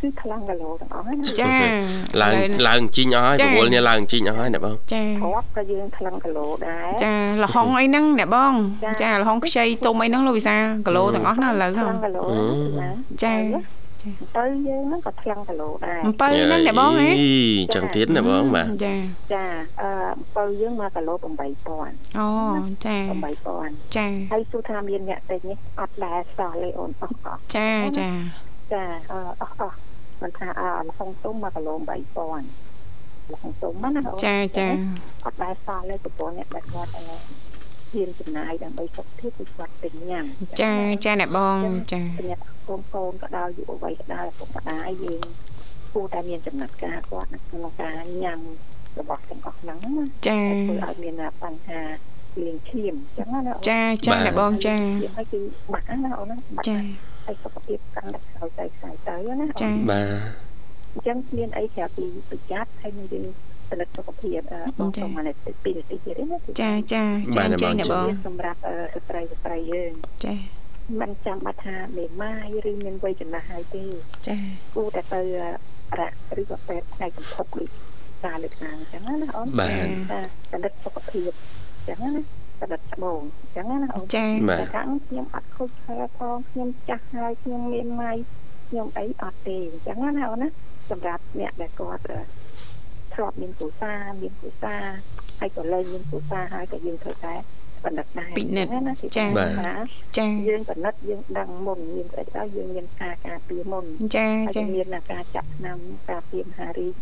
គឺថ្លឹងគីឡូទាំងអស់ណាចាឡើងឡើងជីងអស់ហើយរវល់នេះឡើងជីងអស់ហើយណាបងចាគ្រាប់ក៏យើងថ្លឹងគីឡូដែរចាលហុងអីហ្នឹងអ្នកបងចាលហុងខ្ចីទុំអីហ្នឹងលោកវិសាគីឡូទាំងអស់ណាឥឡូវថ្លឹហ្នឹងង គីឡូណាចាទៅយើងហ្នឹងក៏ថ្លឹងគីឡូដែរអំពៅហ្នឹងអ្នកបងហ៎អីចឹងទៀតណាបងបាទចាចាអឺអំពៅយើងមកគីឡូ8000អូចា8000ចាហើយទោះថាមានអ្នកទិញនេះអត់ដែរសោះលេអូនអស់អស់ចាចាចាអឺអស់អស់មិនថាអើលហុងទុំមកគីឡូ3000លហុងទុំណាអូនចាចាអត់ដែរសោះលេប្រពន្ធអ្នកដែលគាត់អឺ ហ៊ានចំណាយដើម្បីសុខភាពគឺគាត់ទិញញ៉ាំចាចាអ្នកបងចាសម្រាប់កូនកូនក៏ដោយយុវវ័យក៏ដោយពុកម្ដាយយើងគួរតែមានចំណាត់ការគាត់នៅក្នុងការញ៉ាំរបស់ទាំងអស់ហ្នឹងណាចាធ្វើឲ្យមានបញ្ហាលៀងឈាមអញ្ចឹងណាអូនចាចាអ្នកបងចាហើយគឺបាក់ណាអូនណាបាក់ចាហើយសុខភាពកាន់តែខ្សោយទៅខ្សោយទៅណាចាបាទអញ្ចឹងមានអីក្រៅពីប្រយ័ត្នហើយនឹងយើង ផលិតសុខភាពអឺបងសូមមកនេះពីនាទីទៀតណាចាចាចាចាអ្នកបងសម្រាប់ស្ត្រីស្ត្រីយើងចាមិនចាំបាច់ថាមេម៉ាយឬមានវ័យចំណាស់ហើយទេចាគួរតែទៅរកឬក៏ពេទ្យផ្នែកកំភពដូចការលើកឡើងអញ្ចឹងណាអូនបាទថាផលិតសុខភាពអញ្ចឹងណាផលិតស្បូនអញ្ចឹងណាអូនចាបាទតែខាងខ្ញុំអត់ខូចខែផងខ្ញុំចាស់ហើយខ្ញុំមានម៉ៃខ្ញុំអីអត់ទេអញ្ចឹងណាអូនណាសម្រាប់អ្នកដែលគាត់ ធ្លាប់មានគូសាមានគូសាហើយក៏លែងមានគូសាហើយក៏យើងត្រូវតែបណ្ឌិតដែរពិនិត្យណាចាបាទចាយើងបណ្ឌិតយើងដឹងមុនមានស្អីទៅយើងមានការការពារមុនចាហើយចាក៏មានការចាក់ឆ្នាំការពារមហារីក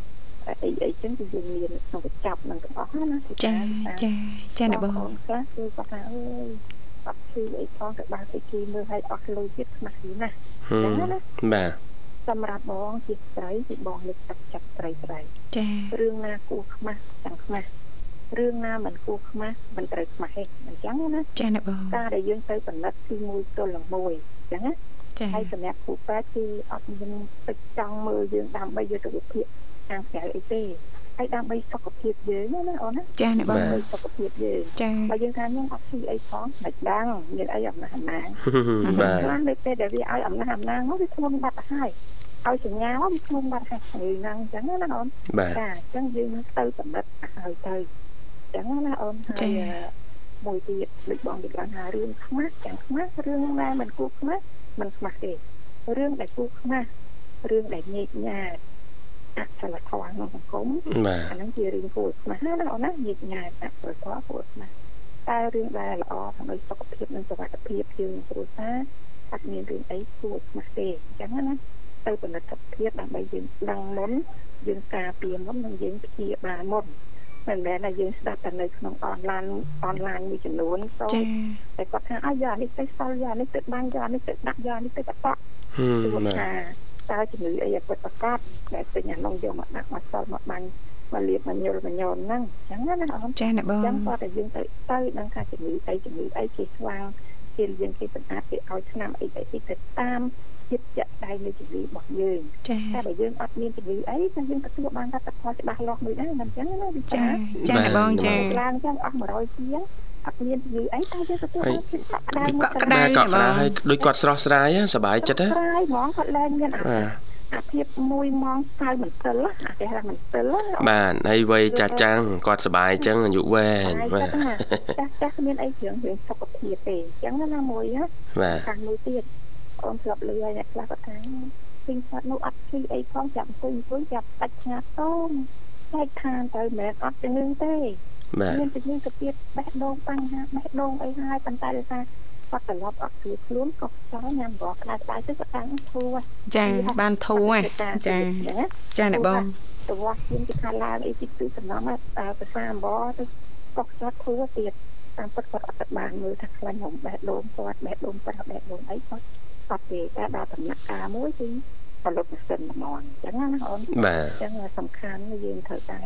អីអីចឹងគឺយើងមានក្នុងកញ្ចប់នឹងទាំងអស់ណាចាចាចាអ្នកបងខ្លះគឺគាត់ថាអើយអត់ឈឺអីផងទៅបានទៅជួយមើលឲ្យអស់លុយទៀតខ្មាស់យីណាហឹមបាទ សម្រាប់បងជាស្រីគឺបងលើកទឹកចិត្តស្រីស្រីចារឿងណាគួរខ្មាស់ chẳng ខ្មាស់រឿងណាមិនគួរខ្មាស់មិនត្រូវខ្មាស់ទេអញ្ចឹងណាចាអ្នកបងការដែលយើងទៅផលិតគឺមួយទល់នឹងមួយអញ្ចឹងណាចាហើយសម្រាប់គ្រូពេទ្យគឺអត់មានទឹកចង់មើលយើងដើម្បីយកទៅវិភាគខាងក្រៅអីទេ ហើយដើម្បីសុខភាពយើងណាអូនណាចាអ្នកបងដើម្បីសុខភាពយើងចាបើយើងថាខ្ញុំអត់ឈឺអីផងមិនដឹងមានអីអំណះអំណាងបាទខ្លះនៅពេលដែលវាឲ្យអំណះអំណាងមកវាធ្ងន់បាត់ទៅហើយឲ្យសញ្ញាមកវាធ្ងន់បាត់ហើយហ្នឹងអញ្ចឹងណាអូនបាទចាអញ្ចឹងយើងទៅកំណត់ឲ្យទៅអញ្ចឹងណាអូនហើយមួយទៀតដូចបងនិយាយថារឿងខ្មាស់ចាំខ្មាស់រឿងណាមិនគួរខ្មាស់មិនខ្មាស់ទេរឿងដែលគួរខ្មាស់រឿងដែលញែកញែក អសិលធម៌ក្នុងសង្គមបាទអាហ្នឹងជារឿងគួរខ្មាស់ណាអូនណាញែកញែកអសិលធម៌គួរខ្មាស់តែរឿងដែលល្អដើម្បីសុខភាពនិងសុខភាពយើងគ្រួសារអត់មានរឿងអីគួរខ្មាស់ទេអញ្ចឹងណាទៅផលិតភាពដើម្បីយើងដឹងមុនយើងការពារមុននិងយើងព្យាបាលមុនមិនមែនថាយើងស្ដាប់តែនៅក្នុងអនឡាញអនឡាញមួយចំនួនសូចាតែគាត់ថាអាយ៉ានេះទៅសល់យ៉ានេះទៅបាញ់យ៉ានេះទៅដាក់យ៉ានេះទៅបតក់ហឹមគឺបាទថា តើជំងឺអីឲ្យពិតប្រកបដែលពេញអានោះយកមកដាក់មកសល់មកបាញ់មកលាបមកញល់មកញល់ហ្នឹងអញ្ចឹងណាអូនចាអ្នកបអងញ្ចឹងគាត់តែយើងទៅទៅដឹងថាជំងឺអីជំងឺអីគេស្វាងគេយើងគេសម្អាតគេឲ្យឆ្នាំអីអីទៅតាមចិត្តចាក់ដៃនៃជំងឺរបស់យើងចាតែបើយើងអត់មានជំងឺអីតែយើងទទួលបានលទ្ធផលច្បាស់លាស់មួយដែរមិនអញ្ចឹងណាវិចាចាចាអ្នកបងចាឡើងអញ្ចឹងអស់100ជាង អត់មានជំងឺអីតែយើងទទួលបានភាពកក់ក្ដៅកក់ក្ដៅបាទកក់ក្ដៅឲ្យដូចគាត់ស្រស់ស្រាយសប្បាយចិត្តណាស្រាយហ្មងគាត់ឡើងមានអាបាទអាភាពមួយម៉ោងស្ៅមិនសិលអាគេថាមិនសិលបាទហើយវ័យចាស់ចាំងគាត់សុបាយអញ្ចឹងអាយុវែងបាបាទទចាស់ចាស់គ្មានអីគ្រឿងរឿងសុខភាពទេអញ្ចឹងណាមួយណាបាទខាងមួយទៀតអូនធ្លាប់លឺហើយអ្នកខ្លះគាត់ថាពេញគាត់នោះអត់ឈឺអីផងចាប់អង្គុយអង្គុយចាប់បាច់ឆ្ងាតតោមចែកខានទៅមិនមែនអត់ជំងឺទេបាទ មានជំងឺកាពៀតបេះដូងបញ្ហាបេះដូងអីហើយប៉ុន្តែដោយសារគាត់ត្រឡប់អត់ស្រួលខ្លួនក៏ចង់ញ៉ាំបបរក្តៅក្តៅទៅក៏តាំងធូរចាបានធូរហ៎ចាចាអ្នកបងទៅវាស់ជឿនគេថាឡើងអីតិចតួចសំណងតែភាសាអំបរទៅក៏គាត់ធូរទៀតតាមពិតគាត់អត់បានមើលថាខ្លាញ់ខ្ញុំបេះដូងគាត់បេះដូងប្រាស់បេះដូងអីគាត់អត់ទេតែដល់ដំណាក់កាលមួយគឺផលិតម៉ាស៊ីនហ្មងអញ្ចឹងណាអូនបាទអញ្ចឹងសំខាន់យើងត្រូវតែ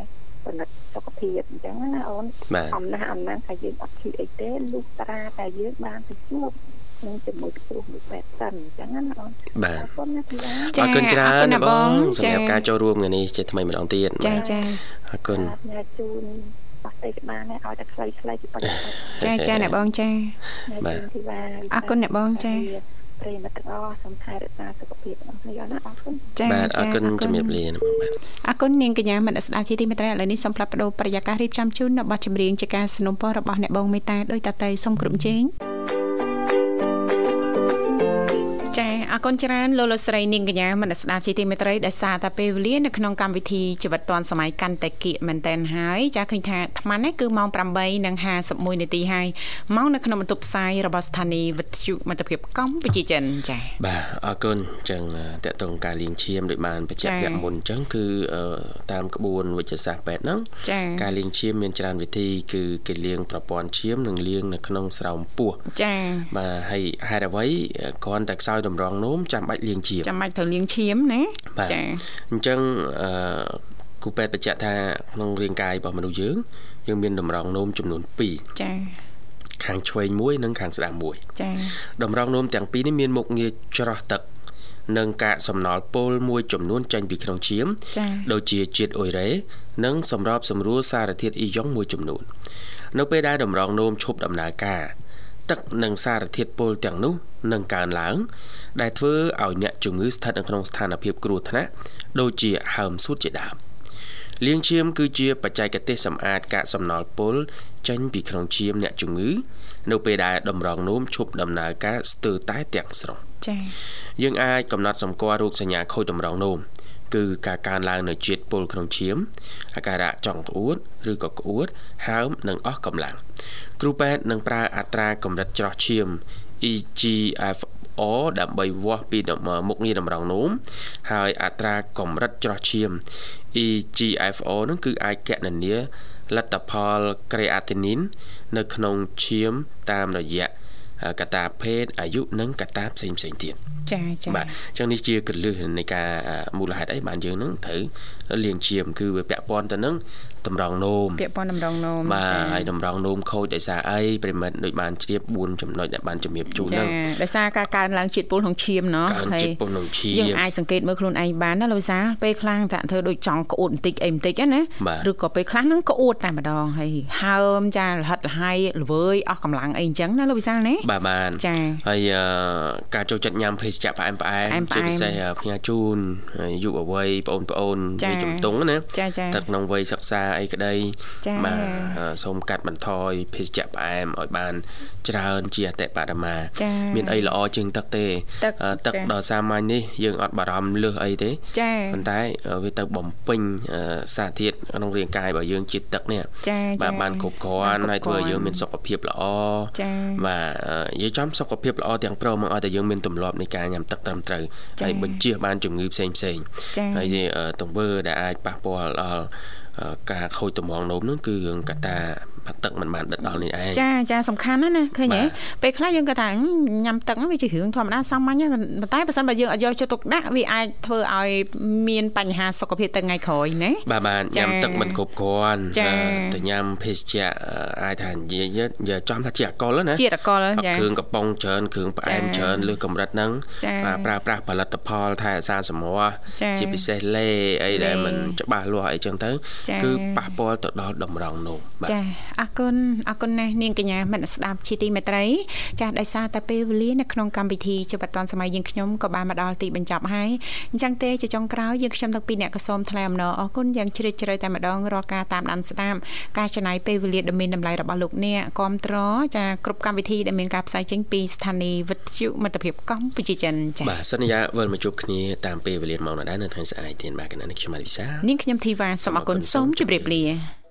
ផលិតសុខភាពអញ្ចឹងណាអូនបាទអំណះអំណាងថាយើងអត់ឈឺអីទេលុះត្រាតែយើងបានទៅជួបនឹងជាមួយគ្រូមួយពេទ្យសិនអញ្ចឹងណាអូនបាទអរគុណណាពីឡាចាអរគុណច្រើនអរគុណណាណាបងចាសម្រាប់ការចូលរួមថ្ងៃនេះជាថ្មីម្ដងទៀតចាចាអរគុណញ៉ាជូនបោះទេក្បាលនេះឲ្យតែខ្លីខ្លីពីប៉ុណ្ណឹងចាចាអ្នកបងចាបាទធីវ៉ាអរគុណអ្នកបងចា ប្រិយមិត្តទាំងអស់សូមថែរក្សាសុខភាពរបស់គ្នាណាអរគុណ ចា បាទអរគុណជំរាបលាណាបងបាទ អរគុណនាងកញ្ញាមនស្ដាប់ជាទីមេត្រីឥឡូវនេះសូមផ្លាប់បដោប្រយាកររៀបចំជូននៅប័ណ្ណចម្រៀងជាការสนับสนุนរបស់អ្នកបងមេតាដោយតតៃសូមក្រុមជេងចា អរគុណច្រើនលោកលោកស្រីនាងកញ្ញាមនស្ដាប់ជាទីមេត្រីដែលសារតែពេលវេលានៅក្នុងកម្មវិធីជីវិតឌွန်សម័យកាន់តែគៀកមែនតែនហើយចាឃើញថាអាត្មានេះគឺម៉ោង8:51នាទីហើយម៉ោងនៅក្នុងបន្ទប់ផ្សាយរបស់ស្ថានីយ៍វិទ្យុមិត្តភាពកម្ពុជាចិនចាបាទអរគុណអញ្ចឹងតកតងការលាងឈាមដូចបានបញ្ជាក់ចា៎វគ្គមុនអញ្ចឹងគឺអឺតាមក្បួនវិទ្យាសាស្ត្រពេទ្យហ្នឹងចាការលាងឈាមមានច្រើនវិធីគឺគេលាងប្រព័ន្ធឈាមនិងលាងនៅក្នុងស្រោមពោះចាបាទហើយហេតុអ្វីគ្រាន់តែខ្សោយតម្រងនោមចាំបាច់លាងឈាមចាំបាច់ត្រូវលាងឈាមណាបាទចាអញ្ចឹងអឺគូពេទ្យបញ្ជាក់ថាក្នុងរាងកាយរបស់មនុស្សយើងយើងមានតម្រងនោមចំនួន2ចាខាងឆ្វេងមួយនិងខាងស្ដាំមួយចាតម្រងនោមទាំងពីរនេះមានមុខងារច្រោះទឹកនិងកាកសំណល់ពុលមួយចំនួនចេញពីក្នុងឈាមចាដូចជាជាតិអ៊ុយរ៉េនិងសម្របសម្រួលសារធាតុអ៊ីយ៉ុងមួយចំនួននៅពេលដែលតម្រងនោមឈប់ដំណើរការ ទឹកនិងសារធាតុពុលទាំងនោះនឹងកើនឡើង ដែលធ្វើឲ្យអ្នកជំងឺស្ថិតនៅក្នុងស្ថានភាពគ្រោះថ្នាក់ដូចជាហើមសួតជាដើមលាងឈាមគឺជាបច្ចេកទេសសម្អាតកាកសំណល់ពុលចេញពីក្នុងឈាមអ្នកជំងឺនៅពេលដែលតម្រងនោមឈប់ដំណើរការស្ទើរតែទាំងស្រុងចាយើងអាចកំណត់សម្គាល់រោគសញ្ញាខូចតម្រងនោម គឺការកើនឡើងនៃជាតិពុលក្នុងឈាមអាការៈចង់ក្អួតឬក៏ក្អួតហើមនិងអស់កម្លាំងគ្រូពេទ្យនឹងប្រើអត្រាកម្រិតច្រោះឈាម EGFR ដើម្បីវាស់ពីមុខងារតម្រងនោមហើយអត្រាកម្រិតច្រោះឈាម EGFR នឹងគឺអាចកណនាលទ្ធផល creatinine នៅក្នុងឈាមតាមរយៈ កត្តាភេទអាយុនិងកត្តាផ្សេងៗទៀតចាចាបាទអញ្ចឹងនេះជាកលឹះនៃការអាមូលហេតុអីបានយើងនឹងត្រូវលាងឈាមគឺវាពាក់ព័ន្ធទៅនឹង តម្រង់នោមពាក់ព័ន្ធតម្រង់នោមបាទហើយតម្រង់នោមខូចដោយសារអីប្រិមិត្តដូចបានជ្រាប4ចំណុចដែលបានជំរាបជូនហ្នឹងដោយសារការកើនឡើងជាតិពុលក្នុងឈាមណោះហើយជាតិពុលក្នុងឈាមយើងអាចសង្កេតមើលខ្លួនឯងបានណាលោកវិសាពេលខ្លាំងតាក់ធ្វើដូចចង់ក្អួតបន្តិចអីបន្តិចណាឬក៏ពេលខ្លះហ្នឹងក្អួតតែម្ដងហើយហើមចាលហិតលហើយល្វើយអស់កម្លាំងអីអញ្ចឹងណាលោកវិសាលណាបាទបាទចាហើយការចូលចិត្តញ៉ាំភេសជ្ជៈផ្អែមផ្អែមជាពិសេសផ្ញើជូនយុវវ័យបងប្អូនបងប្អូនវាជំទង់ណាតែក្នុងវ័យសិក្សាអីក្តីចាបាទអឺសូមកាត់បន្ថយភេសជ្ជៈផ្អែមឲ្យបាន ច្រើន ជាអតិបរមាចាមានអីល្អជាងទឹកទេ ទឹកអឺទឹកចាដ៏សាមញ្ញនេះយើងអត់បារម្ភលើសអីទេចាប៉ុន្តែអឺវាទៅបំពេញអឺសារធាតុក្នុងរាងកាយរបស់យើងជាតិទឹកនេះចាបាទចាបានគ្រប់គ្រាន់បានហើយគ្រប់ធ្វើឲ្យគ្រាន់យើងមានសុខភាពល្អចាបាទអឺនិយាយចំសុខភាពល្អទាំងព្រមមកឲ្យតែយើងមានទម្លាប់នៃការញ៉ាំទឹកត្រឹមត្រូវចាហើយបញ្ជៀសបានជំងឺផ្សេងផ្សេងៗចាហើយអឺទង្វើដែលអាចប៉ះពាល់ដល់អឺ ការខូចតម្រងនោមហ្នឹងគឺរឿងកត្តា ផឹកទឹកមិនបានដិតដល់នេះឯងចាចាសំខាន់ណាស់ណាឃើញទេបាទពេលខ្លះយើងគាត់ថាអឺញ៉ាំទឹកហ្នឹងវាជារឿងធម្មតាសាមញ្ញហ្នឹងប៉ុន្តែបើសិនបើយើងអត់យកចិត្តទុកដាក់វាអាចធ្វើឲ្យមានបញ្ហាសុខភាពទៅថ្ងៃក្រោយណាបាទបាទចាញ៉ាំទឹកមិនគ្រប់គ្រាន់ចាអឺទៅញ៉ាំភេសជ្ជៈអឺអាចថានិយាយយកយកចំថាជាអកុលណាជាតិអកុលអត់ចាគ្រឿងកំប៉ុងច្រើនគ្រឿងផ្អែមចាច្រើនលើសកម្រិតហ្នឹងចាបាទប្រើប្រាស់ផលិតផលថែរក្សាសម្រស់ចាជាពិសេសលេអីដែលលេមិនច្បាស់លាស់អីចឹងទៅចាគឺប៉ះពាល់ទៅដល់តម្រងនោមបាទចាអរគុណអរគុណណាស់នាងកញ្ញាមិត្តស្ដាប់ជាទីមេត្រី ចាស់ដោយសារតែពេលវេលានៅក្នុងកម្មវិធីជាបតនសម័យយើងខ្ញុំក៏បានមកដល់ទីបញ្ចប់ហើយអញ្ចឹងទេជាចុងក្រោយយើងខ្ញុំទាំងពីរអ្នកក៏សូមថ្លែងអំណរអរគុណយ៉ាងជ្រាលជ្រៅតែម្ដងរាល់ការតាមដានស្ដាប់ការចំណាយពេលវេលាដ៏មានតម្លៃរបស់លោកអ្នកគ្រប់ត្រចាគ្រប់កម្មវិធីដែលមានការផ្សាយចេញពីស្ថានីយ៍វិទ្យុមិត្តភាពកម្ពុជាចិនចា៎បាទសន្យាវិលមកជួបគ្នាតាមពេលវេលាម៉ោងណាដែរនៅថ្ងៃស្អែកទៀតបាទកណ្ដាលនេះខ្ញុំមកវិសានាងខ្ញុំធីវ៉ាសូមអរគុណសូមជម្រាបលា